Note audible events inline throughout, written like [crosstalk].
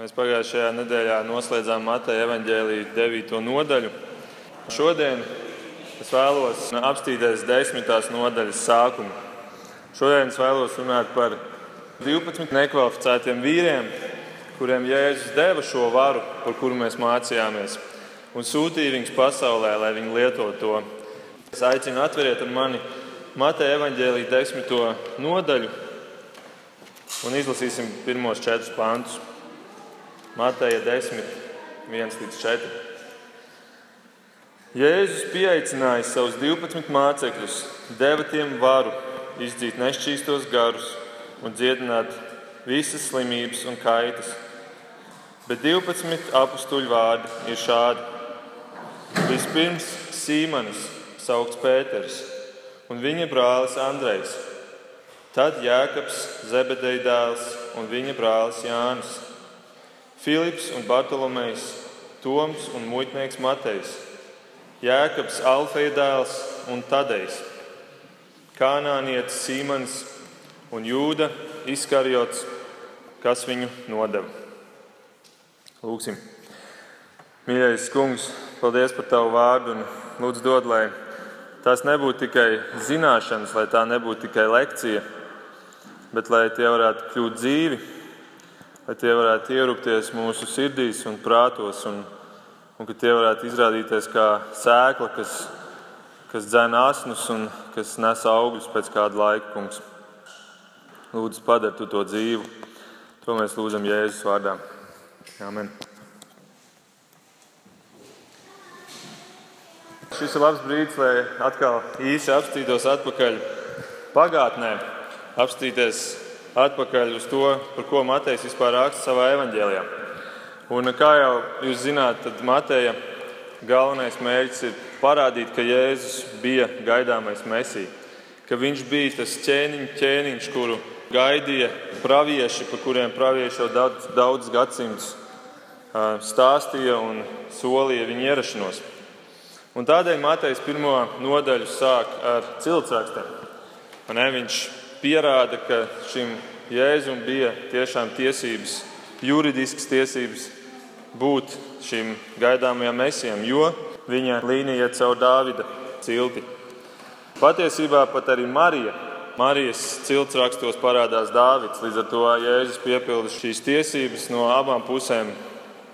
Mēs pagājušajā nedēļā noslēdzām Mateja evaņģēlīja 9. nodaļu. Šodien es vēlos apstīties desmitās nodaļas sākumu. Šodien es vēlos runāt par 12 nekvalificētiem vīriem, kuriem Jēzus deva šo varu, par kuru mēs mācījāmies, un sūtīja viņus pasaulē, lai viņi lietotu to. Es aicinu atveriet ar mani Mateja evaņģēlīja 10. nodaļu un izlasīsim pirmos četrus pantus. Mateja 10, 1 līdz 4. Jēzus pieaicināja savus 12 mācekļus, deva tiem varu izdzīt nešķīstos garus un dziedināt visas slimības un kaitas. Bet 12 apstuļu vārdi ir šādi. Vispirms Sīmanis, saukts Pēters, un viņa brālis Andrejs, tad Jēkabs, Zebedeja dēls un viņa brālis Jānis Filips un Bartolomejs, Toms un muitnieks Matejs, Jēkabs, Alfeja dēls un Tadejs, Kanānietis Sīmans un Jūda Iskarjots, kas viņu nodeva. Lūksim! Mīļais kungs, paldies par tavu vārdu un lūdzu dod, lai tās nebūtu tikai zināšanas, lai tā nebūtu tikai lekcija, bet lai tie varētu kļūt dzīvi lai tie varētu ierūpties mūsu sirdīs un prātos, un, un ka tie varētu izrādīties kā sēkla, kas, kas dzēn asnus un kas nes augļus pēc kāda laika. Kungs. Lūdzu, padari tu to dzīvu. To mēs lūdzam Jēzus vārdā. Amen. Šis ir labs brīdis, lai atkal īsi apstītos atpakaļ pagātnē, apstīties atpakaļ uz to, par ko Matejs vispār raksta savā evanģēlijā. Un, kā jau jūs zināt, tad Mateja galvenais mērķis ir parādīt, ka Jēzus bija gaidāmais mesija, ka viņš bija tas ķēniņ, ķēniņš, kuru gaidīja pravieši, par kuriem pravieši jau daudz, daudz gadsimtus stāstīja un solīja viņa ierašanos. Un tādēļ Matejs pirmo nodaļu sāk ar ciltsrakstiem. Viņš pierāda, ka šim Jēzum bija tiešām tiesības, juridiskas tiesības būt šim gaidāmajam mesijam, jo viņa līnija caur Dāvida cilti. Patiesībā pat arī Marija, Marijas cilts rakstos parādās Dāvids. Līdz ar to Jēzus piepilda šīs tiesības no abām pusēm.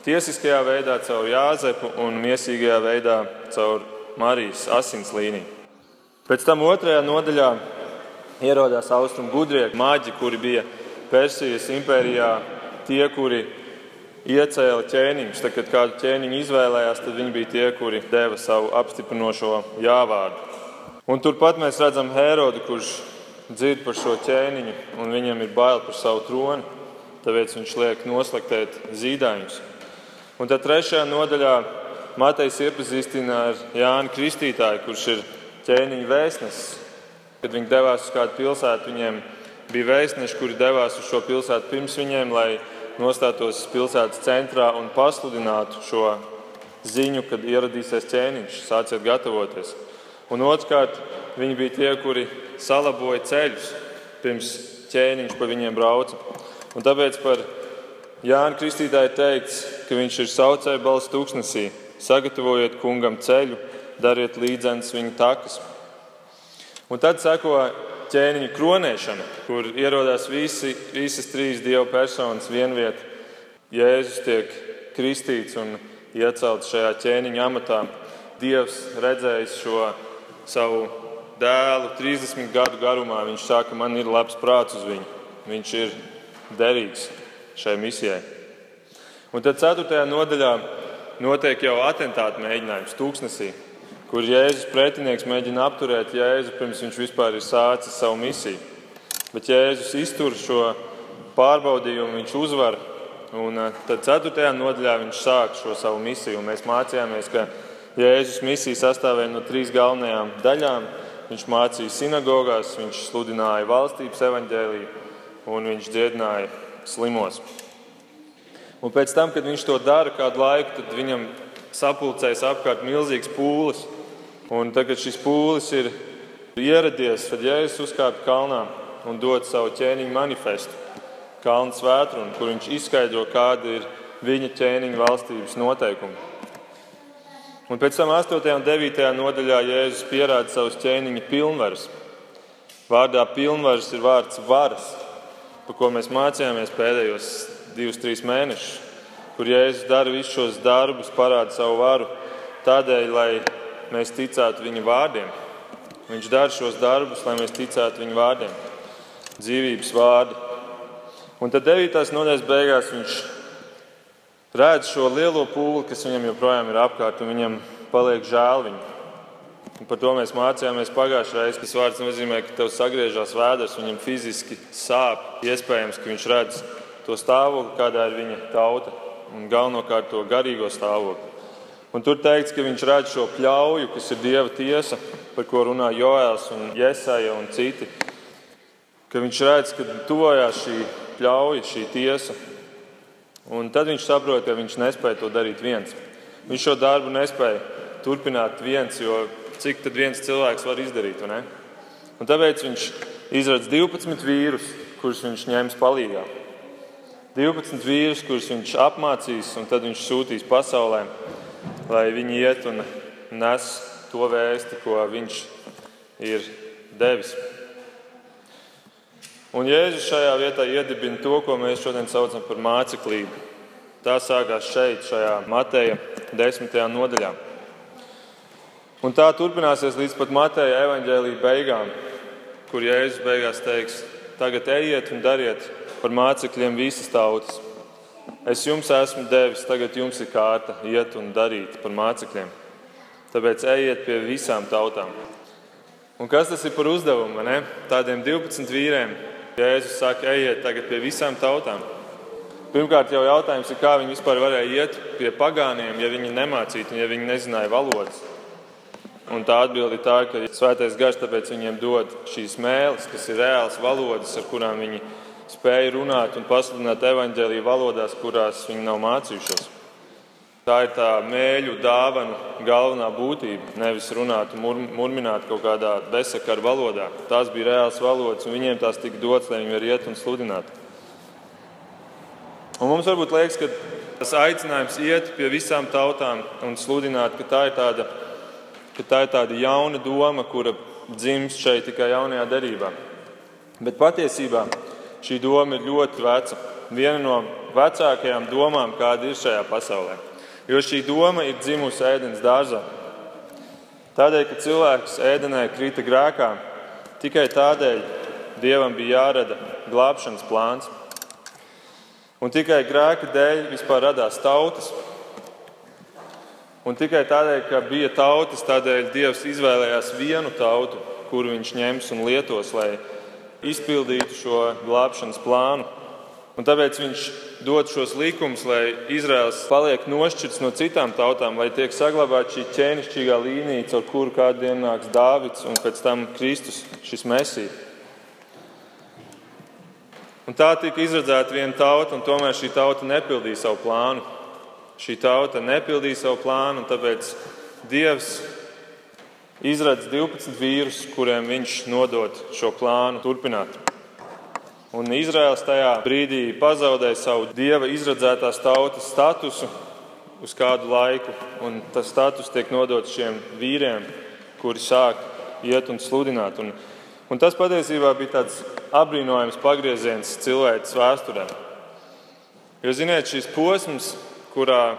Tiesiskajā veidā caur Jāzepu un miesīgajā veidā caur Marijas asins līniju. Pēc tam otrajā nodaļā ierodās austrumu gudrie maģi, kuri bija Persijas impērijā, tie, kuri iecēla ķēniņus. Tad, kad kādu ķēniņu izvēlējās, tad viņi bija tie, kuri deva savu apstiprinošo jāvārdu. Un turpat mēs redzam Herodu, kurš dzird par šo ķēniņu, un viņam ir bail par savu troni. Tāpēc viņš liek noslaktēt zīdaiņus. Un tad trešajā nodaļā Matejs iepazīstina ar Jānu Kristītāju, kurš ir ķēniņa vēstnesis. Kad viņi devās uz kādu pilsētu, viņiem bija vēstneši, kuri devās uz šo pilsētu pirms viņiem, lai nostātos pilsētas centrā un pasludinātu šo ziņu, kad ieradīsies ķēniņš, sāciet gatavoties. Un otrkārt, viņi bija tie, kuri salaboja ceļus pirms ķēniņš pa viņiem brauca. Un tāpēc par Jānu Kristītāju teikts, ka viņš ir saucēja balss tūkstnesī, sagatavojiet kungam ceļu, dariet līdzenas viņa takas. Un tad seko ķēniņa kronēšana, kur ierodās visi, visas trīs dieva personas vienvietā. Jēzus tiek kristīts un iecelts šajā ķēniņa amatā. Dievs redzējis šo savu dēlu 30 gadu garumā. Viņš saka, man ir labs prāts uz viņu. Viņš ir derīgs šai misijai. Un tad 4. nodaļā notiek jau atentāta mēģinājums tūkstnesī kur Jēzus pretinieks mēģina apturēt Jēzu pirms viņš vispār ir sācis savu misiju. Bet Jēzus iztur šo pārbaudījumu, viņš uzvar. Un eh, tad 4. nodaļā viņš sāk šo savu misiju. Mēs mācījāmies, ka Jēzus misija sastāvēja no trīs galvenajām daļām. Viņš mācīja sinagogās, viņš sludināja valstības evaņģēlīju un viņš dziedināja slimos. Un pēc tam, kad viņš to dara kādu laiku, tad viņam sapulcējas apkārt milzīgs pūlis. Un tagad šis pūlis ir ieradies, tad Jēzus uzkāpa kalnā un dod savu ķēniņu manifestu, kalnu svētru, kur viņš izskaidro, kāda ir viņa ķēniņa valstības noteikumi. Un pēc tam 8. un 9. nodaļā Jēzus pierāda savus ķēniņa pilnvarus. Vārdā pilnvaras ir vārds varas, par ko mēs mācījāmies pēdējos divus, trīs mēnešus, kur Jēzus dara visus šos darbus, parāda savu varu tādēļ, lai mēs ticētu viņa vārdiem. Viņš dara šos darbus, lai mēs ticētu viņa vārdiem, dzīvības vārdi. Un tad 9. nodaļas beigās viņš redz šo lielo pūli, kas viņam joprojām ir apkārt, un viņam paliek žēl viņu. Un par to mēs mācījāmies pagājušajā reizē. Tas vārds nozīmē, ka tev sagriežās vēders, viņam fiziski sāp. Iespējams, ka viņš redz to stāvokli, kādā ir viņa tauta, un galvenokārt to garīgo stāvokli. Un tur teikts, ka viņš redz šo pļauju, kas ir dieva tiesa, par ko runā Joēls un Jēsaja un citi. Ka viņš redz, ka tuvojās šī pļauja, šī tiesa. Un tad viņš saprot, ka viņš nespēja to darīt viens. Viņš šo darbu nespēja turpināt viens, jo cik tad viens cilvēks var izdarīt. Tāpēc viņš izradz 12 vīrus, kurus viņš ņems palīdzīgā. 12 vīrus, kurus viņš apmācīs, un tad viņš sūtīs pasaulē, lai viņi iet un nes to vēsti, ko viņš ir devis. Un Jēzus šajā vietā iedibina to, ko mēs šodien saucam par māceklību. Tā sākās šeit, šajā Mateja desmitajā nodaļā. Un tā turpināsies līdz pat Mateja evaņģēlīja beigām, kur Jēzus beigās teiks: Tagad ejiet un dariet par mācekļiem visas tautas. Es jums esmu devis, tagad jums ir kārta iet un darīt par mācekļiem. Tāpēc ejiet pie visām tautām. Un kas tas ir par uzdevumu? Ne? Tādiem 12 vīriem Jēzus saka, ejiet tagad pie visām tautām. Pirmkārt, jau jautājums ir, kā viņi vispār varēja iet pie pagāniem, ja viņi nemācītu, ja viņi nezināja valodas. Un tā atbilde ir tā, ka svētais gars tāpēc viņiem dod šīs mēlis, kas ir reāls valodas, ar kurām viņi spēja runāt un pasludināt evaņģēlīju valodās, kurās viņi nav mācījušies. Tā ir tā mēļu dāvana galvenā būtība. Nevis runāt un mur, murmināt kaut kādā besakaru valodā. Tās bija reāls valodas, un viņiem tās tika dotas, lai viņi varētu iet un sludināt. Un mums varbūt liekas, ka tas aicinājums iet pie visām tautām un sludināt, ka tā ir tāda tā ir tāda jauna doma, kura dzimst šeit tikai jaunajā derībā. Bet patiesībā šī doma ir ļoti veca. Viena no vecākajām domām, kāda ir šajā pasaulē. Jo šī doma ir dzimusi ēdienas dārzā. Tādēļ, ka cilvēks ēdenē krita grēkā, tikai tādēļ Dievam bija jārada glābšanas plāns. Un tikai grēka dēļ vispār radās tautas, Un tikai tādēļ, ka bija tautas, tādēļ Dievs izvēlējās vienu tautu, kuru viņš ņems un lietos, lai izpildītu šo glābšanas plānu. Un tāpēc viņš dod šos likumus, lai Izraels paliek nošķirts no citām tautām, lai tiek saglabāta šī ķēnišķīgā līnija, caur kuru kādu dienu nāks Dāvids un pēc tam Kristus, šis mesija. Un tā tika izredzēta viena tauta, un tomēr šī tauta nepildīja savu plānu šī tauta nepildīja savu plānu, un tāpēc Dievs izradz 12 vīrus, kuriem viņš nodod šo plānu turpināt. Un Izraels tajā brīdī pazaudēja savu dieva izradzētās tautas statusu uz kādu laiku, un tas status tiek nodots šiem vīriem, kuri sāk iet un sludināt. Un, un tas patiesībā bija tāds apbrīnojams pagrieziens cilvēces vēsturē. Jo, ziniet, šis posms kurā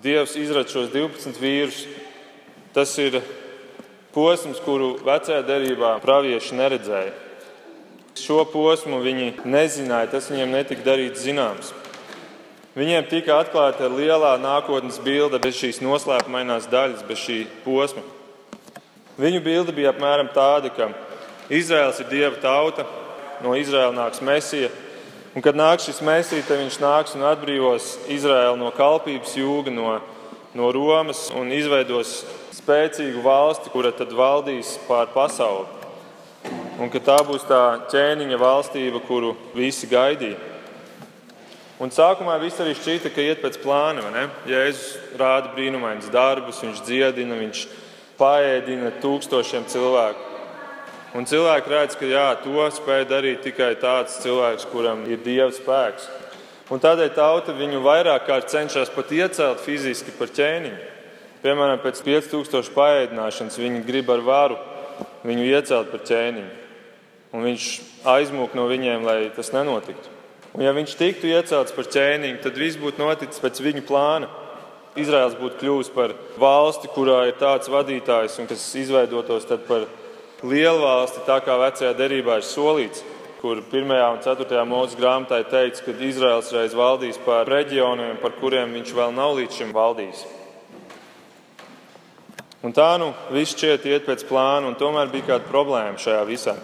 Dievs izrada šos 12 vīrus, tas ir posms, kuru vecajā derībā pravieši neredzēja. Šo posmu viņi nezināja, tas viņiem netika darīts zināms. Viņiem tika atklāta lielā nākotnes bilde bez šīs noslēpumainās daļas, bez šī posma. Viņu bilde bija apmēram tāda, ka Izraels ir dieva tauta, no Izraela nāks mesija, Un, kad nāks šis mēsīs, tad viņš nāks un atbrīvos Izraēlu no kalpības jūga, no, no Romas un izveidos spēcīgu valsti, kura tad valdīs pār pasauli. Un ka tā būs tā ķēniņa valstība, kuru visi gaidīja. Un sākumā viss arī šķita, ka iet pēc plāna. Jēzus rāda brīnumainus darbus, viņš dziedina, viņš paēdina tūkstošiem cilvēku. Un cilvēki redz, ka jā, to spēj darīt tikai tāds cilvēks, kuram ir dieva spēks. Un tādēļ tauta viņu vairāk kārt cenšas pat iecelt fiziski par ķēniņu. Piemēram, pēc 5000 paēdināšanas viņi grib ar varu viņu iecelt par ķēniņu. Un viņš aizmūk no viņiem, lai tas nenotiktu. Un ja viņš tiktu iecelts par ķēniņu, tad viss būtu noticis pēc viņa plāna. Izraels būtu kļuvis par valsti, kurā ir tāds vadītājs, un kas izveidotos par lielu valsti, tā kā vecajā derībā ir solīts, kur 1. un 4. mūža grāmatā ir teikts, ka Izraels reiz valdīs pār reģioniem, par kuriem viņš vēl nav līdz šim valdījis. Un tā nu viss šķiet iet pēc plāna, un tomēr bija kāda problēma šajā visā.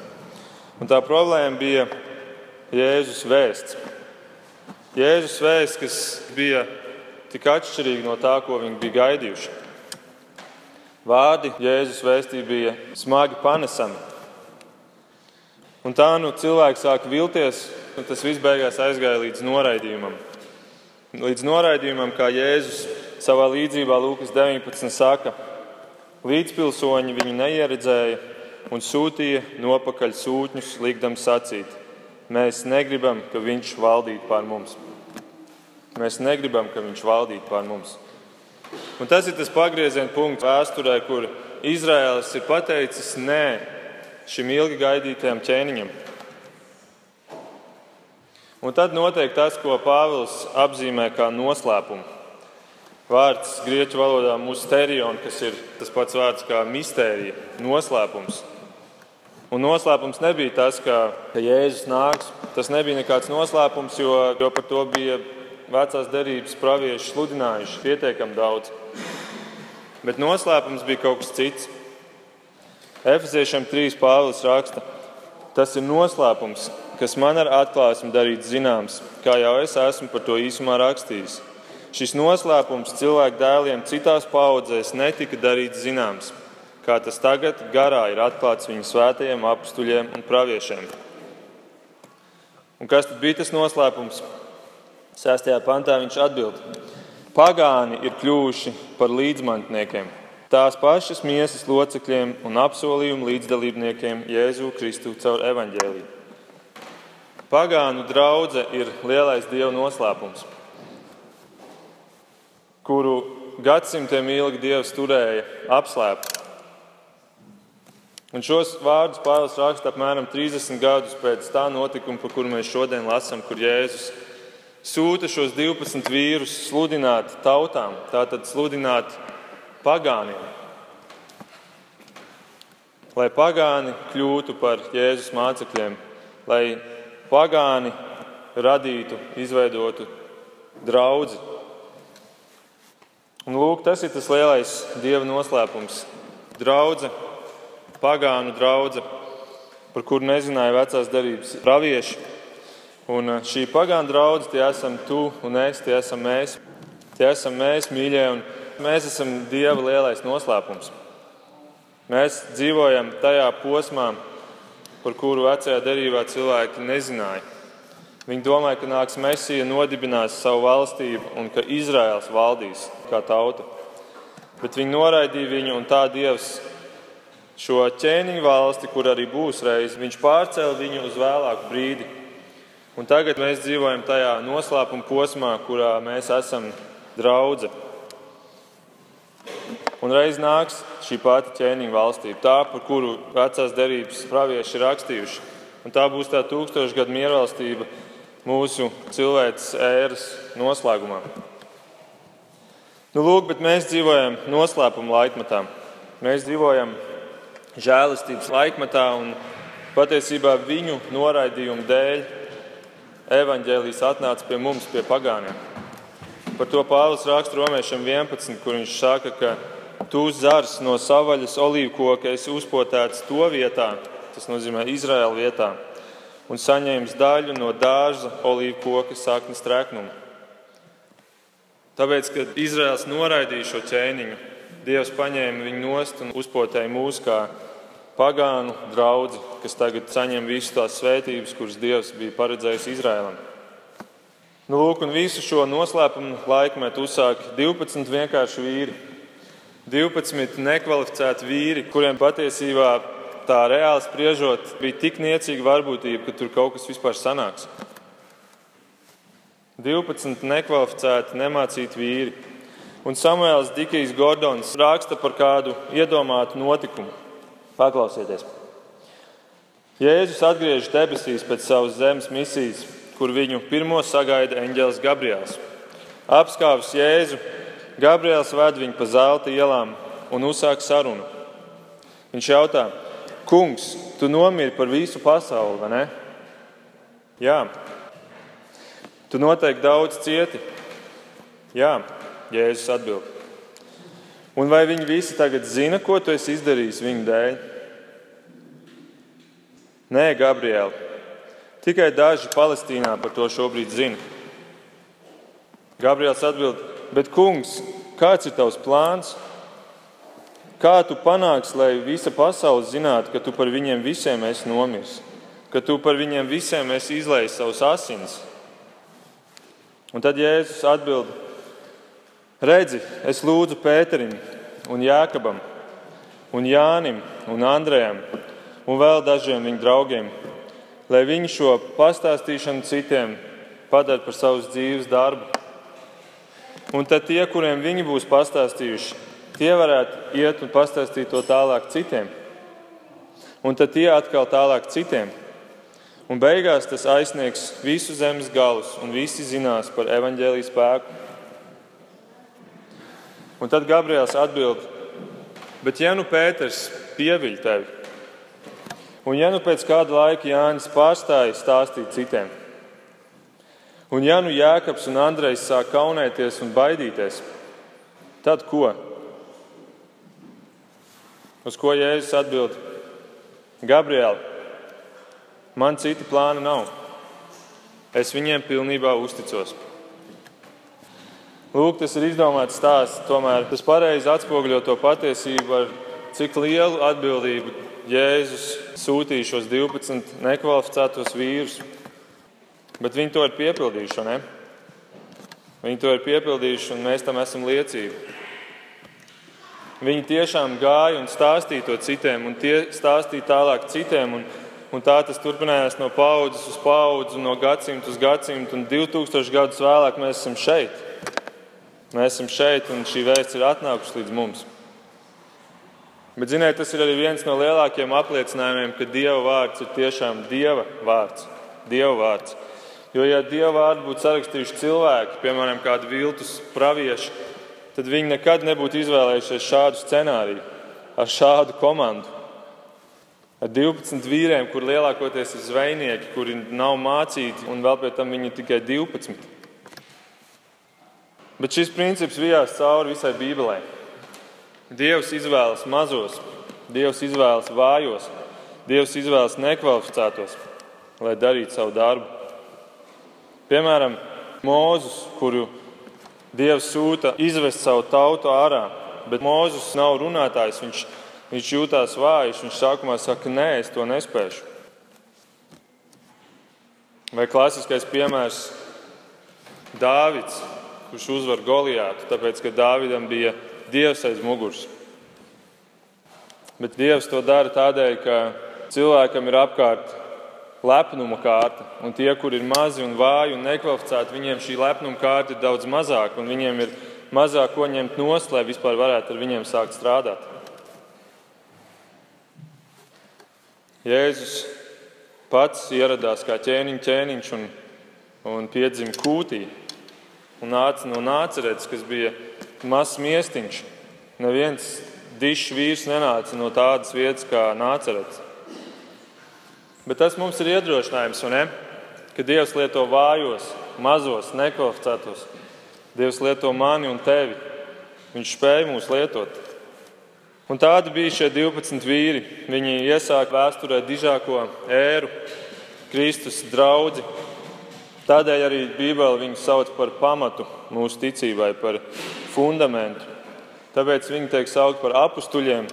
Un tā problēma bija Jēzus vēsts. Jēzus vēsts, kas bija tik atšķirīga no tā, ko viņi bija gaidījuši. Vārdi Jēzus vēstī bija smagi panesami. Un tā nu cilvēks sāka vilties, un tas viss beigās aizgāja līdz noraidījumam. Līdz noraidījumam, kā Jēzus savā līdzībā Lūkas 19 saka, Līdzpilsoņi viņu neieredzēja un sūtīja nopakaļ sūtņus, likdam sacīt: Mēs negribam, ka viņš valdītu pār mums. Mēs negribam, ka viņš valdītu pār mums. Un tas ir tas pagrieziena punkts vēsturē, kur Izraēlis ir pateicis nē šim ilgi gaidītajam ķēniņam. Un tad notiek tas, ko Pāvils apzīmē kā noslēpumu. Vārds grieķu valodā musterion, kas ir tas pats vārds kā mistērija, noslēpums. Un noslēpums nebija tas, ka, ka Jēzus nāks. Tas nebija nekāds noslēpums, jo, jo par to bija vecās derības pravieši sludinājuši pietiekami daudz. Bet noslēpums bija kaut kas cits. Efeziešiem 3. Pāvils raksta, tas ir noslēpums, kas man ar atklāsmi darīts zināms, kā jau es esmu par to īsumā rakstījis. Šis noslēpums cilvēku dēliem citās paudzēs netika darīts zināms, kā tas tagad garā ir atklāts viņu svētajiem apstuļiem un praviešiem. Un kas tad bija tas noslēpums? Sestajā pantā viņš atbild: Pagāni ir kļuvuši par līdzmantniekiem, tās pašas miesas locekļiem un apsolījumu līdzdalībniekiem Jēzu Kristu caur evaņģēliju. Pagānu draudzene ir lielais dieva noslēpums kuru gadsimtiem ilgi Dievs turēja apslēptu. Un šos vārdus Pāvils raksta apmēram 30 gadus pēc tā notikuma, par kuru mēs šodien lasām, kur Jēzus sūta šos 12 vīrus sludināt tautām, tātad sludināt pagāniem. Lai pagāni kļūtu par Jēzus mācekļiem, lai pagāni radītu, izveidotu draugu Un lūk, tas ir tas lielais dieva noslēpums. Draudze, pagānu draudze, par kuru nezināja vecās darbības pravieši. Un eh, šī pagānu draudze, tie esam tu un es, tie esam mēs. Tie esam mēs, mīļie, un mēs esam dieva lielais noslēpums. Mēs dzīvojam tajā posmā, par kuru vecajā derībā cilvēki nezināja. Viņi domāja, ka nāks Mēsija, nodibinās savu valstību un ka Izraels valdīs kā tauta. Bet viņi noraidīja viņu, un tā Dievs šo ķēniņu valsti, kur arī būs reiz, viņš pārcēla viņu uz vēlāku brīdi. Un tagad mēs dzīvojam tajā noslēpuma posmā, kurā mēs esam draugi. Un reiz nāks šī pati ķēniņa valstība, tā, par kuru vecās derības pravieši ir rakstījuši. Un tā būs tā tūkstošgadu miervalstība, mūsu cilvēces ēras noslēgumā. Nu, lūk, bet mēs dzīvojam noslēpuma laikmetā. Mēs dzīvojam žēlastības laikmetā un patiesībā viņu noraidījumu dēļ evaņģēlijas atnāca pie mums, pie pagāniem. Par to Pāvils raksta romiešiem 11, kur viņš saka, ka tu zars no savaļas olīvkoka esi uzpotēts to vietā, tas nozīmē Izraēla vietā, un saņēmis daļu no dārza olīvu koka saknes trēknuma. Tāpēc, kad Izraels noraidīja šo ķēniņu, Dievs paņēma viņu nost un uzpotēja mūs kā pagānu draugu, kas tagad saņem visas tās svētības, kuras Dievs bija paredzējis Izraēlam. Nu, lūk, un visu šo noslēpumu laikmetu uzsāk 12 vienkārši vīri. 12 nekvalificēti vīri, kuriem patiesībā tā reāli spriežot, bija tik niecīga varbūtība, ka tur kaut kas vispār sanāks. 12 nekvalificēti, nemācīti vīri. Un Samuēls Dikijs Gordons raksta par kādu iedomātu notikumu. Paklausieties! Jēzus atgriežas debesīs pēc savas zemes misijas, kur viņu pirmo sagaida eņģēlis Gabriels. Apskāvis Jēzu, Gabriels ved viņu pa zelta ielām un uzsāk sarunu. Viņš jautā, Kungs, tu nomiri par visu pasauli, vai ne? Jā. Tu noteikti daudz cieti. Jā, Jēzus atbild. Un vai viņi visi tagad zina, ko tu esi izdarījis viņu dēļ? Nē, Gabriela. Tikai daži Palestīnā par to šobrīd zina. Gabriels atbild, bet, kungs, kāds ir tavs plāns? Kā tu panāksi, lai visa pasaule zinātu, ka tu par viņiem visiem esi nomiris, ka tu par viņiem visiem esi izlējis savus asins? Un tad Jēzus atbild: Redzi, es lūdzu Pēterim, un Jākabam, un Jānim un Andrejam un vēl dažiem viņa draugiem, lai viņi šo pastāstīšanu citiem padara par savas dzīves darbu. Un tad tie, kuriem viņi būs pastāstījuši, tie varētu iet un pastāstīt to tālāk citiem. Un tad tie atkal tālāk citiem. Un beigās tas aizsniegs visu zemes galus, un visi zinās par evaņģēlijas spēku. Un tad Gabriels atbild: Bet ja nu Pēters pieviļ tevi, un ja nu pēc kāda laika Jānis pārstāja stāstīt citiem, un ja nu Jēkabs un Andrejs sāk kaunēties un baidīties, tad ko? Uz ko Jēzus atbild? Gabriela, man citi plāni nav. Es viņiem pilnībā uzticos. Lūk, tas ir izdomāts stāsts. Tomēr tas pareizi atspoguļo to patiesību, ar cik lielu atbildību Jēzus sūtīja šos 12 nekvalificētos vīrus. Bet viņi to ir piepildījuši, ne? Viņi to ir piepildījuši, un mēs tam esam liecība. Viņi tiešām gāja un stāstīja to citiem, un tie stāstīja tālāk citiem. Un, un tā tas turpinājās no paudzes uz paudzi, no gadsimta uz gadsimtu, un 2000 gadus vēlāk mēs esam šeit. Mēs esam šeit, un šī vēsts ir atnākusi līdz mums. Bet, ziniet, tas ir arī viens no lielākajiem apliecinājumiem, ka Dieva vārds ir tiešām Dieva vārds. Dieva vārds. Jo, ja Dieva vārdu būtu sarakstījuši cilvēki, piemēram, kādi viltus pravieši, tad viņi nekad nebūtu izvēlējušies šādu scenāriju, ar šādu komandu. Ar 12 vīriem, kur lielākoties ir zvejnieki, kuri nav mācīti, un vēl pie tam viņi ir tikai 12. Bet šis princips vijās cauri visai Bībelē. Dievs izvēlas mazos, Dievs izvēlas vājos, Dievs izvēlas nekvalificētos, lai darītu savu darbu. Piemēram, Mūzus, kuru Dievs sūta izvest savu tautu ārā, bet Mūzus nav runātājs. Viņš, viņš jūtās vājš, viņš sākumā saka, nē, es to nespēšu. Vai klasiskais piemērs Dāvids, kurš uzvar Goliātu, tāpēc ka Dāvidam bija dievs aiz muguras. Bet dievs to dara tādēļ, ka cilvēkam ir apkārt lepnuma kārta, un tie, kur ir mazi un vāji un nekvalificēti, viņiem šī lepnuma kārta ir daudz mazāka, un viņiem ir mazāk ko ņemt nost, lai vispār varētu ar viņiem sākt strādāt. Jēzus pats ieradās kā ķēniņš, ķēniņš un, un piedzima kūtī un nāca no nācerētas, kas bija mazs miestiņš. Neviens dišs vīrs nenāca no tādas vietas kā nācerētas. Bet tas mums ir iedrošinājums, ne? ka Dievs lieto vājos, mazos, nekvalificētos. Dievs lieto mani un tevi. Viņš spēja mūs lietot. Un tādi bija šie 12 vīri. Viņi iesāka vēsturē dižāko ēru, Kristus draugu, Tādēļ arī Bībele viņu sauc par pamatu mūsu ticībai, par fundamentu. Tāpēc viņi tiek saukti par apstuļiem.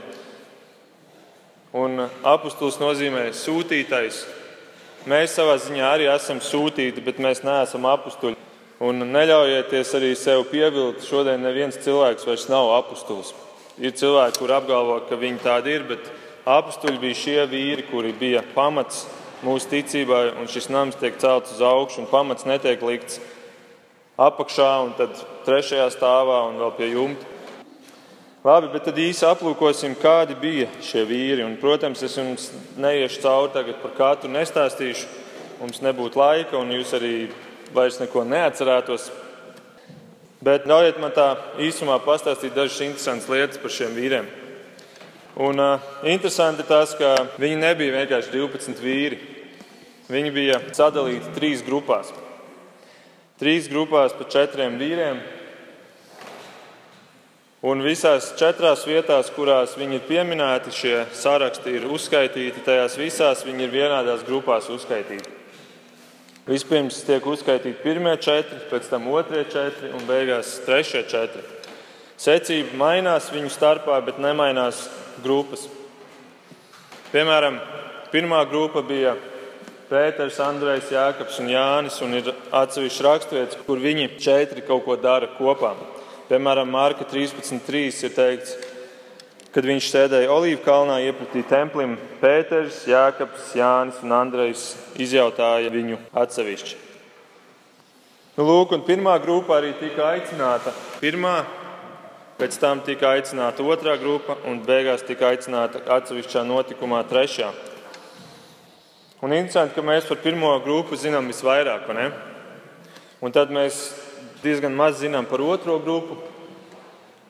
Un apstulis nozīmē sūtītais. Mēs savā ziņā arī esam sūtīti, bet mēs neesam apstuļi. Un neļaujieties arī sev pievilkt, šodien neviens cilvēks vairs nav apstulis. Ir cilvēki, kur apgalvo, ka viņi tādi ir, bet apstuļi bija šie vīri, kuri bija pamats mūsu ticībai, un šis nams tiek celts uz augšu, un pamats netiek likts apakšā, un tad trešajā stāvā un vēl pie jumta. Labi, bet tad īsi aplūkosim, kādi bija šie vīri. Un, protams, es jums neiešu cauri tagad par katru nestāstīšu. Mums nebūtu laika, un jūs arī vairs neko neatcerētos. Bet ļaujiet man tā īsumā pastāstīt dažas interesantas lietas par šiem vīriem. Un, uh, interesanti tas, ka viņi nebija vienkārši 12 vīri. Viņi bija sadalīti trīs grupās. Trīs grupās pa četriem vīriem, Un visās četrās vietās, kurās viņi ir pieminēti, šie saraksti ir uzskaitīti, tajās visās viņi ir vienādās grupās uzskaitīti. Vispirms tiek uzskaitīti pirmie četri, pēc tam otrie četri un beigās trešie četri. Secība mainās viņu starpā, bet nemainās grupas. Piemēram, pirmā grupa bija Pēters, Andrejs, Jākaps un Jānis, un ir atsevišķs raksturvietas, kur viņi četri kaut ko dara kopā. Piemēram, Mārka 13.3 ir teikts, kad viņš sēdēja Olīvu kalnā iepratī templim, Pēters, Jākaps, Jānis un Andrejs izjautāja viņu atsevišķi. Nu, lūk, un pirmā grupa arī tika aicināta. Pirmā, pēc tam tika aicināta otrā grupa, un beigās tika aicināta atsevišķā notikumā trešā. Un interesanti, ka mēs par pirmo grupu zinām visvairāk? Un tad mēs diezgan maz zinām par otro grupu,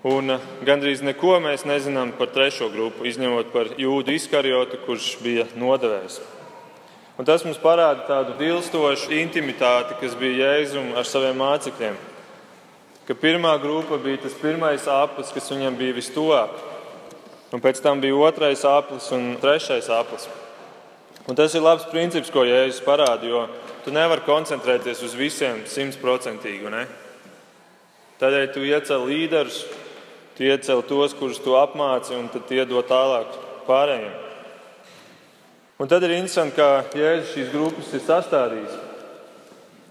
un eh, gandrīz neko mēs nezinām par trešo grupu, izņemot par jūdu izkarjotu, kurš bija nodevējs. Un tas mums parāda tādu dilstošu intimitāti, kas bija Jēzum ar saviem mācekļiem. Ka pirmā grupa bija tas pirmais aplis, kas viņam bija vistuvāk, un pēc tam bija otrais aplis un trešais aplis. Un tas ir labs princips, ko Jēzus parāda, jo tu nevari koncentrēties uz visiem simtprocentīgi. Tādēļ tu iecēli līderus, tu iecēli tos, kurus tu apmāci, un tad iedod tālāk pārējiem. Un tad ir interesanti, kā Jēzus šīs grupas ir sastādījis.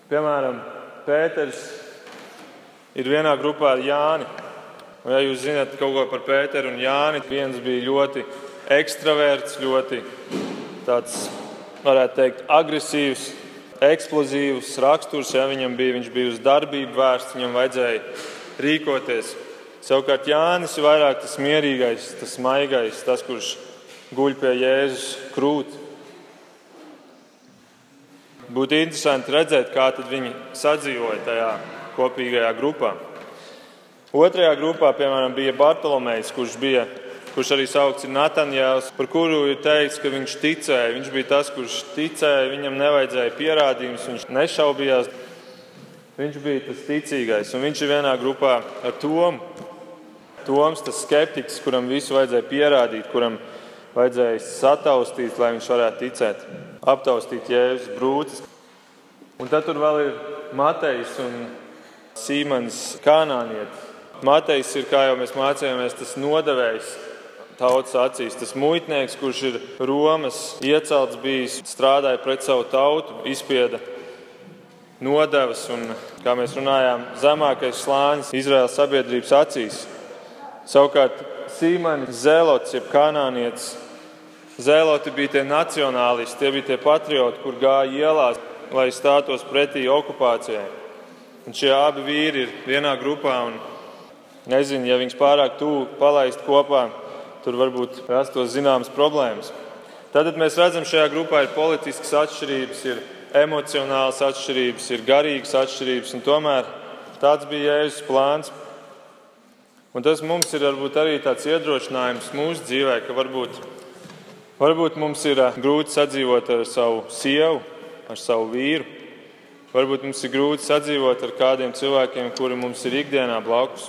Piemēram, Pēters ir vienā grupā ar Jāni. Un, ja jūs zināt kaut ko par Pēteru un Jāni, viens bija ļoti ekstraverts, ļoti tāds, varētu teikt, agresīvs, eksplozīvs raksturs, ja viņam bija, viņš bija uz darbību vērsts, viņam vajadzēja rīkoties. Savukārt Jānis ir vairāk tas mierīgais, tas maigais, tas, kurš guļ pie Jēzus krūti. Būtu interesanti redzēt, kā viņi sadzīvoja tajā kopīgajā grupā. Otrajā grupā, piemēram, bija Bartolomejs, kurš bija kurš arī saukts Natanjēls, par kuru ir teikts, ka viņš ticēja. Viņš bija tas, kurš ticēja, viņam nevajadzēja pierādījumus, viņš nešaubījās. Viņš bija tas ticīgais, un viņš ir vienā grupā ar Tomu. Toms, tas skeptiķis, kuram visu vajadzēja pierādīt, kuram vajadzēja sataustīt, lai viņš varētu ticēt, aptaustīt Jēzus brūces. Un tad tur vēl ir Matejs un Sīmans Kanānietis. Matejs ir, kā jau mēs mācījāmies, tas nodevējs, tautas acīs. Tas muitnieks, kurš ir Romas iecelts, bijis, strādāja pret savu tautu, izspieda nodevas un, kā mēs runājām, zemākais slānis Izraēlas sabiedrības acīs. Savukārt Sīmanis Zēlots, jeb kanānietis, Zēloti bija tie nacionālisti, tie bija tie patrioti, kur gāja ielās, lai stātos pretī okupācijai. Un šie abi vīri ir vienā grupā. Nezinu, ja viņus pārāk tuvu palaist kopā, tur varbūt rastos zināmas problēmas. Tad mēs redzam, šajā grupā ir politiskas atšķirības, ir emocionālas atšķirības, ir garīgas atšķirības, un tomēr tāds bija Jēzus plāns. Un tas mums ir varbūt, arī tāds iedrošinājums mūsu dzīvē, ka varbūt, varbūt mums ir grūti sadzīvot ar savu sievu, ar savu vīru. Varbūt mums ir grūti sadzīvot ar kādiem cilvēkiem, kuri mums ir ikdienā blakus.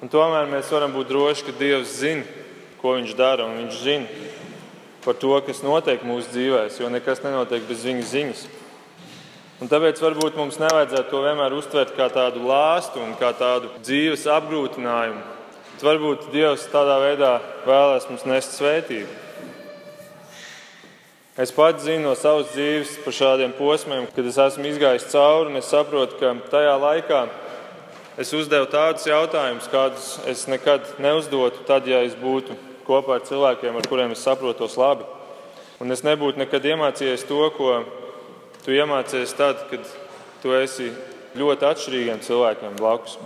Un tomēr mēs varam būt droši, ka Dievs zina, ko Viņš dara, un Viņš zina par to, kas notiek mūsu dzīvēm, jo nekas nenotiek bez Viņa ziņas. Un tāpēc varbūt mums nevajadzētu to vienmēr uztvert kā tādu lāstu un kā tādu dzīves apgrūtinājumu. Bet varbūt Dievs tādā veidā vēlēs mums nest svētību. Es pats zinu no savas dzīves par šādiem posmiem, kad es esmu izgājis cauri un es saprotu, ka tajā laikā es uzdevu tādus jautājumus, kādus es nekad neuzdotu, tad, ja es būtu kopā ar cilvēkiem, ar kuriem es saprotos labi. Un es nebūtu nekad iemācījies to, ko tu iemācījies tad, kad tu esi ļoti atšķirīgiem cilvēkiem blakus.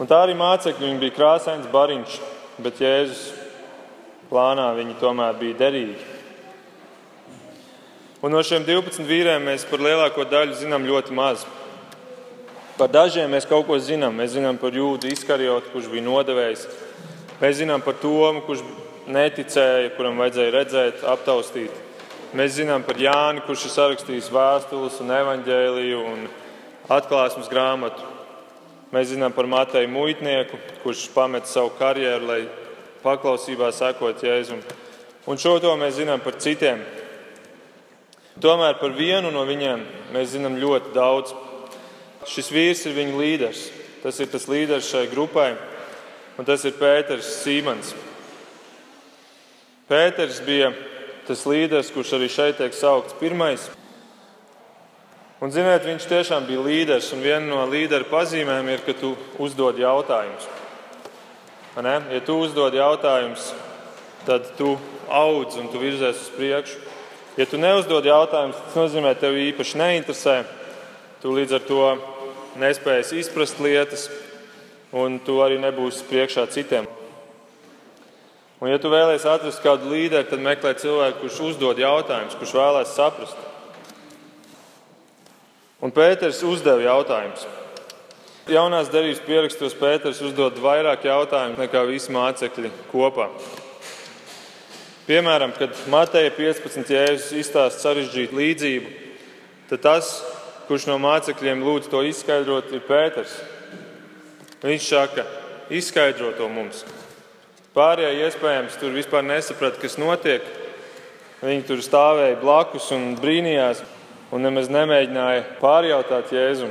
Un tā arī mācekļi, viņi bija krāsains bariņš, bet Jēzus plānā viņi tomēr bija derīgi. Un no šiem 12 vīriem mēs par lielāko daļu zinām ļoti maz. Par dažiem mēs kaut ko zinām. Mēs zinām par jūdu izkarjotu, kurš bija nodevējis. Mēs zinām par Tomu, kurš neticēja, kuram vajadzēja redzēt, aptaustīt. Mēs zinām par Jāni, kurš ir sarakstījis vēstules un evaņģēliju un atklāsmes grāmatu. Mēs zinām par Mateju muitnieku, kurš pameta savu karjeru, lai paklausībā sekot Jēzum. Un šo to mēs zinām par citiem. Tomēr par vienu no viņiem mēs zinām ļoti daudz. Šis vīrs ir viņa līderis. Tas ir tas līderis šai grupai, un tas ir Pēters Sīmans. Pēters bija tas līderis, kurš arī šeit tiek saukts pirmais. Un, ziniet, viņš tiešām bija līderis, un viena no līdera pazīmēm ir, ka tu uzdod jautājumus. Ja tu uzdod jautājumus, tad tu audz un tu virzies uz priekšu. Ja tu neuzdod jautājumus, tas nozīmē, ka tev īpaši neinteresē. Tu līdz ar to nespēsi izprast lietas, un tu arī nebūsi priekšā citiem. Un, ja tu vēlēsies atrast kādu līderi, tad meklē cilvēku, kurš uzdod jautājumus, kurš vēlēs saprast. Un Pēters uzdeva jautājumus. Jaunās derības pierakstos Pēters uzdod vairāk jautājumu nekā visi mācekļi kopā. Piemēram, kad Mateja 15. jēzus izstāsta sarežģītu līdzību, tad tas kurš no mācekļiem lūdz to izskaidrot, ir Pēters. Viņš saka, izskaidro to mums. Pārējie iespējams tur vispār nesaprata, kas notiek. Viņi tur stāvēja blakus un brīnījās, un nemaz nemēģināja pārjautāt Jēzum.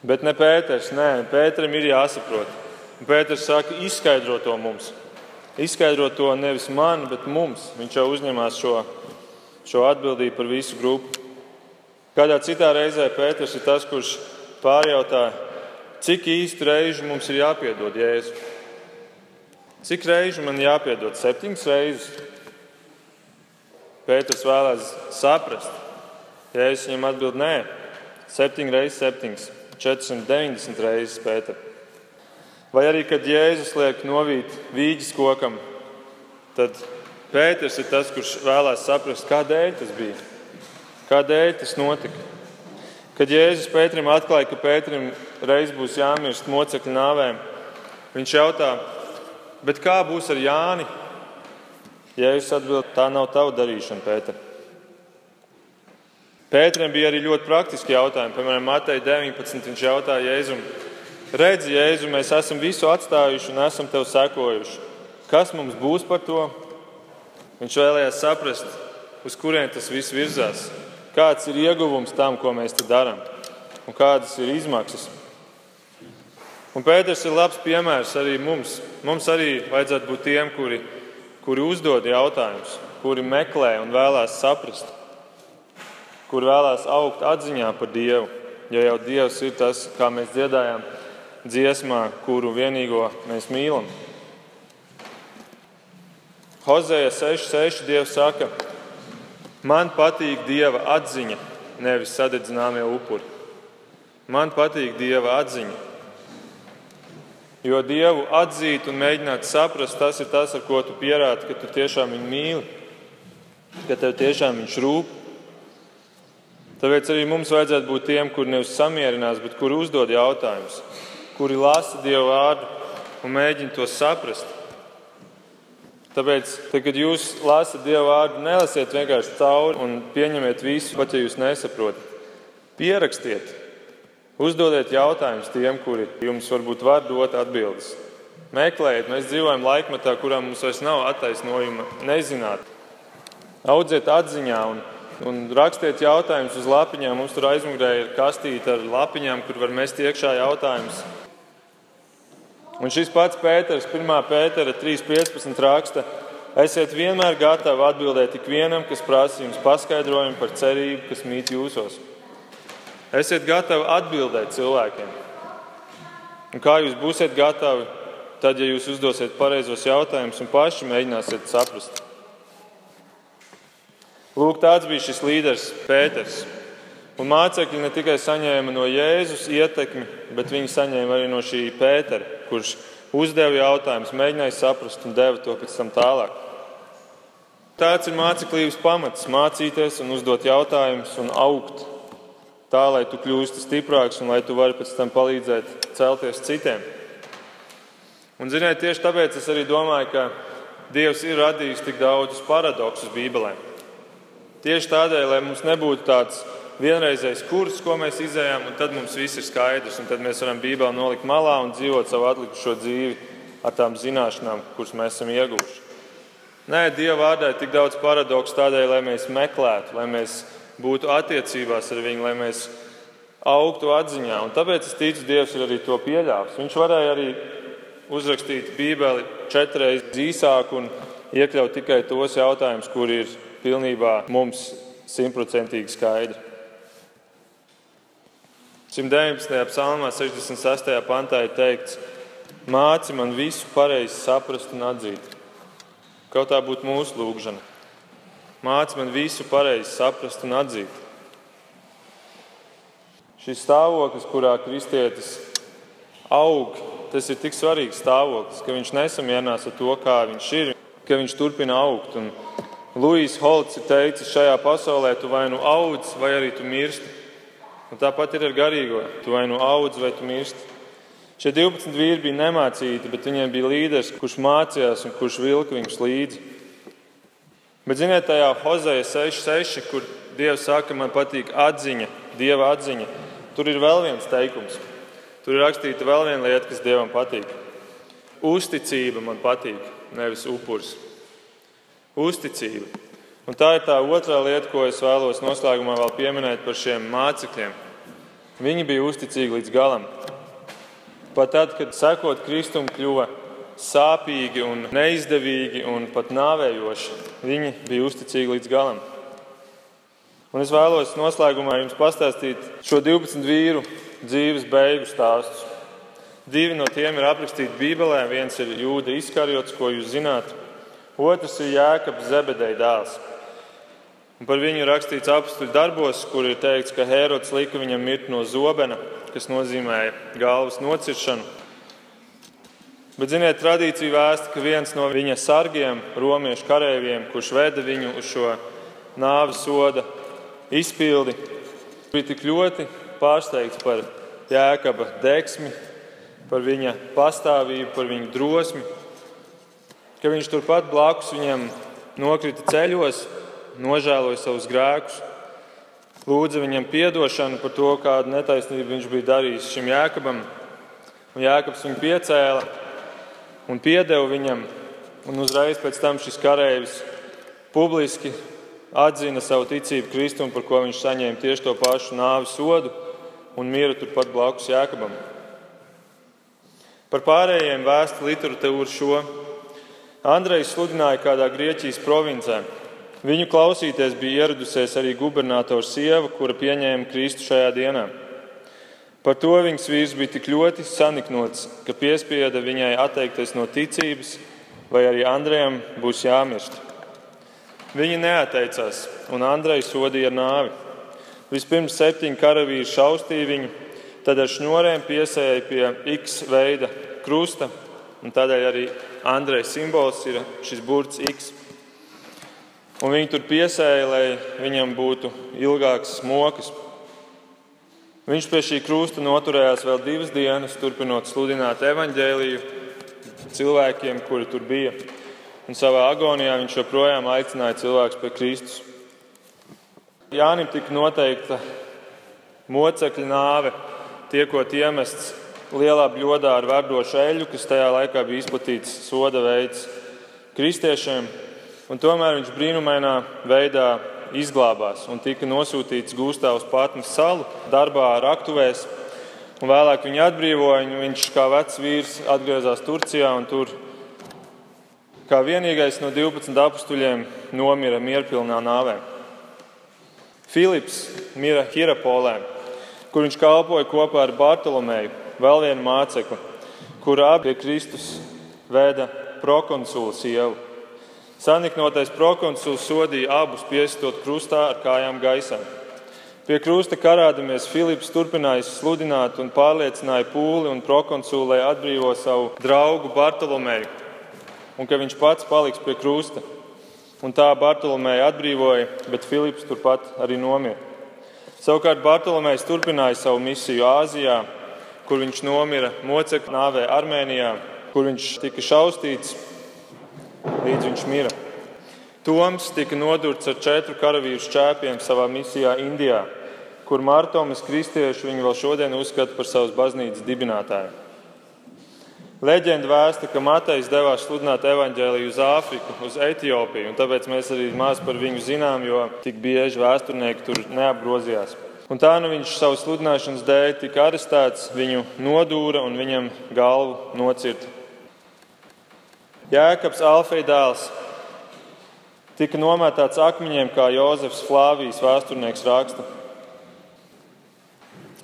Bet ne Pēters, nē, Pēteram ir jāsaprot. Un Pēters saka, izskaidro to mums. Izskaidro to nevis man, bet mums. Viņš jau uzņemās šo, šo atbildību par visu grupu. Kādā citā reizē Pēters ir tas, kurš pārjautā, cik īsti reizi mums ir jāpiedod Jēzu. Cik reizi man jāpiedod? Septiņas reizes. Pēters vēlēs saprast. Jēzus viņam atbild, nē, septiņas reizes, septiņas, 490 reizes Pēters. Vai arī, kad Jēzus liek novīt vīģis kokam, tad Pēters ir tas, kurš vēlēs saprast, kādēļ tas bija. Kādēļ tas notika? Kad Jēzus Pēterim atklāja, ka Pēterim reiz būs jāmirst mocekļu nāvēm, viņš jautā, bet kā būs ar Jāni? Jēzus atbild, tā nav tava darīšana, Pēter. Pēterim bija arī ļoti praktiski jautājumi. Piemēram, Matei 19. viņš jautāja Jēzum, redzi, Jēzu, mēs esam visu atstājuši un esam tev sekojuši. Kas mums būs par to? Viņš vēlējās saprast, uz kurien tas viss virzās kāds ir ieguvums tam, ko mēs te darām, un kādas ir izmaksas. Un Pēters ir labs piemērs arī mums. Mums arī vajadzētu būt tiem, kuri, kuri uzdod jautājumus, kuri meklē un vēlās saprast, kuri vēlās augt atziņā par Dievu. Jo jau Dievs ir tas, kā mēs dziedājām dziesmā, kuru vienīgo mēs mīlam. Hozēja 6,6 Dievs saka, Man patīk Dieva atziņa, nevis sadedzināmie upuri. Man patīk Dieva atziņa. Jo Dievu atzīt un mēģināt saprast, tas ir tas, ar ko tu pierādi, ka tu tiešām viņu mīli, ka tev tiešām viņš rūp. Tāpēc arī mums vajadzētu būt tiem, kuri nevis samierinās, bet kuri uzdod jautājumus, kuri lasa Dieva vārdu un mēģina to saprast. Tāpēc, tad, kad jūs lasat Dieva vārdu, nelasiet vienkārši cauri un pieņemiet visu, pat ja jūs nesaprotat. Pierakstiet, uzdodiet jautājumus tiem, kuri jums varbūt var dot atbildes. Meklējiet, mēs dzīvojam laikmetā, kurā mums vairs nav attaisnojuma nezināt. Audziet atziņā un, un rakstiet jautājumus uz lapiņām. Mums tur aizmugurē ir kastīte ar lapiņām, kur var mest iekšā jautājumus. Un šis pats Pēters, 1. pētera 3.15. raksta, esiet vienmēr gatavi atbildēt ikvienam, kas prasa jums paskaidrojumu par cerību, kas mīt jūsos. Esiet gatavi atbildēt cilvēkiem. Un kā jūs būsiet gatavi? tad, ja jūs uzdosiet pareizos jautājumus un paši mēģināsiet saprast. Lūk, tāds bija šis līderis Pēters. Un mācekļi ne tikai saņēma no Jēzus ietekmi, bet viņi saņēma arī no šī Pētera, kurš uzdeva jautājumus, mēģināja saprast un deva to pēc tam tālāk. Tāds ir māceklības pamats - mācīties un uzdot jautājumus un augt tā, lai tu kļūsti stiprāks un lai tu vari pēc tam palīdzēt celties citiem. Un, ziniet, tieši tāpēc es arī domāju, ka Dievs ir radījis tik daudzus paradoksus Bībelē. Tieši tādēļ, lai mums nebūtu tāds vienreizējs kurs, ko mēs izējām, un tad mums viss ir skaidrs, tad mēs varam Bībeli nolikt malā un dzīvot savu atlikušo dzīvi ar tām zināšanām, kuras mēs esam ieguvuši. Nē, Dieva vārdā ir tik daudz paradoksu tādēļ, lai mēs meklētu, lai mēs būtu attiecībās ar viņu, lai mēs augtu atziņā. Un tāpēc es ticu, Dievs ir arī to pieļāvis. Viņš varēja arī uzrakstīt Bībeli četras īsāk un iekļaut tikai tos jautājumus, kur ir pilnībā mums simtprocentīgi skaidri. 119. psalmā, 66. pantā ir teikts, māci man visu pareizi saprast un atzīt. Kaut tā būtu mūsu lūgšana. Māci man visu pareizi saprast un atzīt. Šis stāvoklis, kurā kristietis aug, tas ir tik svarīgs stāvoklis, ka viņš nesamierinās ar to, kā viņš ir, ka viņš turpina augt. Un Lūijas Holts ir teicis, šajā pasaulē tu vai nu audz, vai arī tu mirsti. Un tāpat ir ar garīgo. Tu vai nu audz, vai tu mirsti. Šie 12 vīri bija nemācīti, bet viņiem bija līderis, kurš mācījās un kurš vilka viņus līdzi. Bet, ziniet, tajā Hozeja 6.6, kur Dievs saka, man patīk atziņa, Dieva atziņa, tur ir vēl viens teikums. Tur ir rakstīta vēl viena lieta, kas Dievam patīk. Uzticība man patīk, nevis upuris. Uzticība. Un tā ir tā otrā lieta, ko es vēlos noslēgumā vēl pieminēt par šiem mācekļiem. Viņi bija uzticīgi līdz galam. Pat tad, kad sekot Kristum kļuva sāpīgi un neizdevīgi un pat nāvējoši, viņi bija uzticīgi līdz galam. Un es vēlos noslēgumā jums pastāstīt šo 12 vīru dzīves beigu stāstus. Divi no tiem ir aprakstīti Bībelē. Viens ir Jūda izkarjots, ko jūs zināt, otrs ir Jēkabs Zebedeja dēls. Un par viņu rakstīts apstuļu darbos, kur ir teikts, ka Hērods lika viņam mirt no zobena, kas nozīmē galvas nociršanu. Bet, ziniet, tradīcija vēsta, ka viens no viņa sargiem, romiešu kareiviem, kurš veda viņu uz šo nāves soda izpildi, bija tik ļoti pārsteigts par jēkaba deksmi, par viņa pastāvību, par viņa drosmi, ka viņš turpat blakus viņam nokrita ceļos nožēloja savus grēkus, lūdza viņam atdošanu par to, kādu netaisnību viņš bija darījis šim jēkabam. Un jēkabs viņu piecēla un piedeva viņam, un uzreiz pēc tam šis karavīrs publiski atzina savu ticību Kristum, par ko viņš saņēma tieši to pašu nāves sodu un mira turpat blakus jēkabam. Par pārējiem vēsta literatūra šo. Andrejs sludināja kādā Grieķijas provincē. Viņu klausīties bija ieradusies arī gubernatora sieva, kura pieņēma Kristu šajā dienā. Par to viņas vīrs bija tik ļoti saniknots, ka piespieda viņai atteikties no ticības, vai arī Andrejam būs jāmirst. Viņa neatteicās, un Andreju sodīja ar nāvi. Vispirms septiņi karavīri šaustīja viņu, tad ar šņurēm piesēja pie X veida krusta, un tādēļ arī Andreja simbols ir šis burts X un viņi tur piesēja, lai viņam būtu ilgāks smokas. Viņš pie šī krusta noturējās vēl divas dienas, turpinot sludināt evaņģēliju cilvēkiem, kuri tur bija. Un savā agonijā viņš joprojām aicināja cilvēkus pie Kristus. Jānim tika noteikta mocekļa nāve, tiekot iemests lielā bļodā ar verdošu eļļu, kas tajā laikā bija izplatīts soda veids kristiešiem un tomēr viņš brīnumainā veidā izglābās un tika nosūtīts gūstā uz Pātnes salu, darbā ar aktuvēs. Un vēlāk viņu atbrīvoja, un viņš kā vecs vīrs atgriezās Turcijā un tur kā vienīgais no 12 apstuļiem nomira mierpilnā nāvē. Filips mira Hirapolē, kur viņš kalpoja kopā ar Bartolomeju, vēl vienu mācekli, kurā pie Kristus vēda prokonsuls sievu. Saniknotais prokonsuls sodīja abus piestot krustā ar kājām gaisā. Pie krusta karādamies Filips turpināja sludināt un pārliecināja pūli un prokonsulu, lai atbrīvo savu draugu Bartolomeju, un ka viņš pats paliks pie krusta. Un tā Bartolomeja atbrīvoja, bet Filips turpat arī nomira. Savukārt Bartolomejs turpināja savu misiju Āzijā, kur viņš nomira mocekļu nāvē Armēnijā, kur viņš tika šaustīts līdz viņš mira. Toms tika nodurts ar četru karavīru šķēpiem savā misijā Indijā, kur Mārtomas kristieši viņu vēl šodien uzskata par savas baznīcas dibinātāju. Leģenda vēsta, ka Matejs devās sludināt evaņģēliju uz Āfriku, uz Etiopiju, un tāpēc mēs arī maz par viņu zinām, jo tik bieži vēsturnieki tur neapgrozījās. Un tā nu viņš savu sludināšanas dēļ tika arestēts, viņu nodūra un viņam galvu nocirta Jēkabs Alfija dēls tika nomētāts akmeņiem, kā Jozefs Flāvijas vēsturnieks raksta.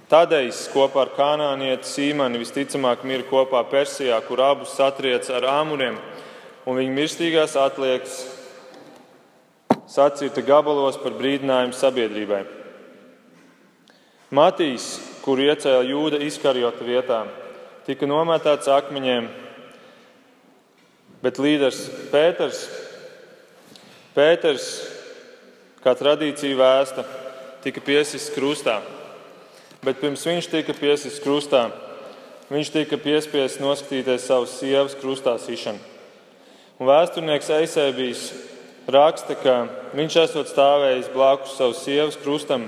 Tādējs kopā ar kanānieti Sīmani visticamāk mira kopā Persijā, kur abus satriec ar āmuriem, un viņa mirstīgās atliekas sacīta gabalos par brīdinājumu sabiedrībai. Matīs, kuru iecēla jūda izkarjota vietā, tika nomētāts akmeņiem Bet līderis Pēters, Pēters kā tradīcija vēsta, tika piesists krustā. Bet pirms viņš tika piesists krustā, viņš tika piespiests noskatīties savas sievas krustā sišanu. Un vēsturnieks Eisēbijs raksta, ka viņš esot stāvējis blakus savas sievas krustam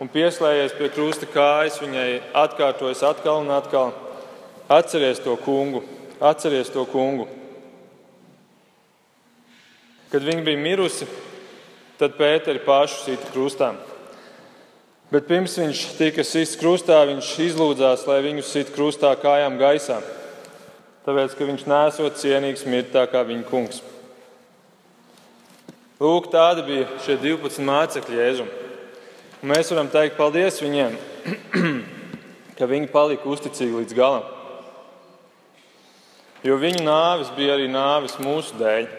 un pieslēdzies pie krusta kājas, viņai atkārtojas atkal un atkal: Atceries to kungu, atceries to kungu! Kad viņa bija mirusi, tad Pēteri pašu sita krustā. Bet pirms viņš tika sists krustā, viņš izlūdzās, lai viņu sit krustā kājām gaisā, tāpēc ka viņš nesot cienīgs mirt tā kā viņa kungs. Lūk, tādi bija šie 12 mācekļi Jēzum. Un mēs varam teikt paldies viņiem, [clears throat] ka viņi palika uzticīgi līdz galam. Jo viņu nāvis bija arī nāvis mūsu dēļ.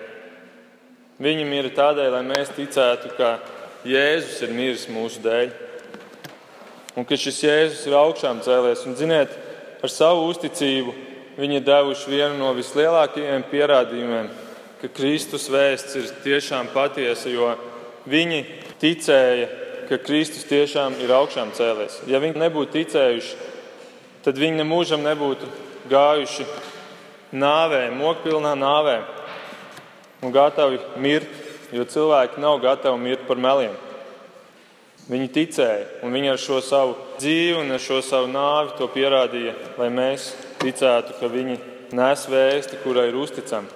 Viņa mira tādēļ, lai mēs ticētu, ka Jēzus ir miris mūsu dēļ. Un ka šis Jēzus ir augšām cēlies. Un, ziniet, ar savu uzticību viņi ir devuši vienu no vislielākajiem pierādījumiem, ka Kristus vēsts ir tiešām patiesa, jo viņi ticēja, ka Kristus tiešām ir augšām cēlies. Ja viņi nebūtu ticējuši, tad viņi nemūžam nebūtu gājuši nāvē, mokpilnā nāvē un gatavi mirt, jo cilvēki nav gatavi mirt par meliem. Viņi ticēja, un viņi ar šo savu dzīvi un ar šo savu nāvi to pierādīja, lai mēs ticētu, ka viņi nes vēsti, kurai ir uzticama.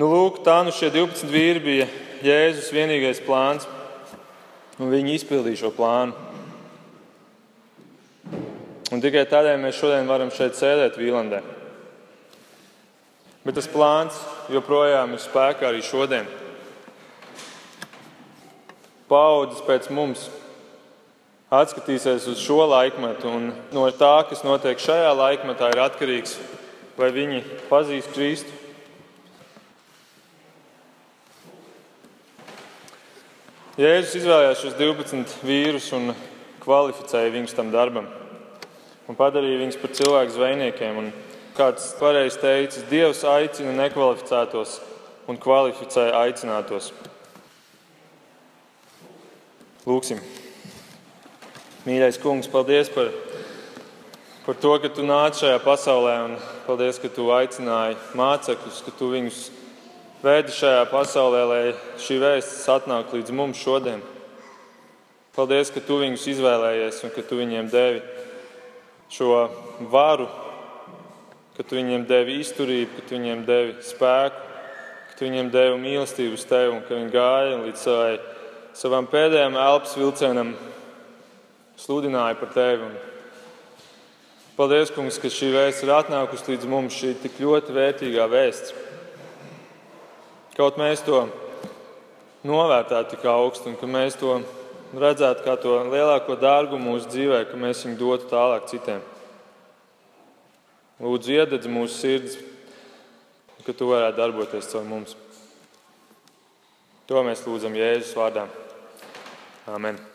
Nu, lūk, tā nu šie 12 vīri bija Jēzus vienīgais plāns, un viņi izpildīja šo plānu. Un tikai tādēļ mēs šodien varam šeit sēdēt Vīlandē. Bet tas plāns joprojām ir spēkā arī šodien. Paudzes pēc mums atskatīsies uz šo laikmetu, un no tā, kas notiek šajā laikmetā, ir atkarīgs, vai viņi pazīst Kristu. Jēzus izvēlējās šos 12 vīrus un kvalificēja viņus tam darbam, un padarīja viņus par cilvēku zvejniekiem. Kāds pareizi teicis, Dievs aicina nekvalificētos un kvalificē aicinātos. Lūksim. Mīļais kungs, paldies par, par to, ka tu nāc šajā pasaulē un paldies, ka tu aicināji mācekļus, ka tu viņus veidi šajā pasaulē, lai šī vēsts atnāk līdz mums šodien. Paldies, ka tu viņus izvēlējies un ka tu viņiem devi šo varu ka tu viņiem devi izturību, ka tu viņiem devi spēku, ka tu viņiem devi mīlestību uz tevi un ka viņi gāja līdz savai, savam pēdējam elpas vilcienam, sludināja par tevi. Un paldies, kungs, ka šī vēsts ir atnākusi līdz mums, šī tik ļoti vērtīgā vēsts. Kaut mēs to novērtētu tik augstu un ka mēs to redzētu kā to lielāko dārgumu mūsu dzīvē, ka mēs viņu dotu tālāk citiem. Lūdzu, iededz mūsu sirds, ka tu varētu darboties caur mums. To mēs lūdzam Jēzus vārdā. Amen.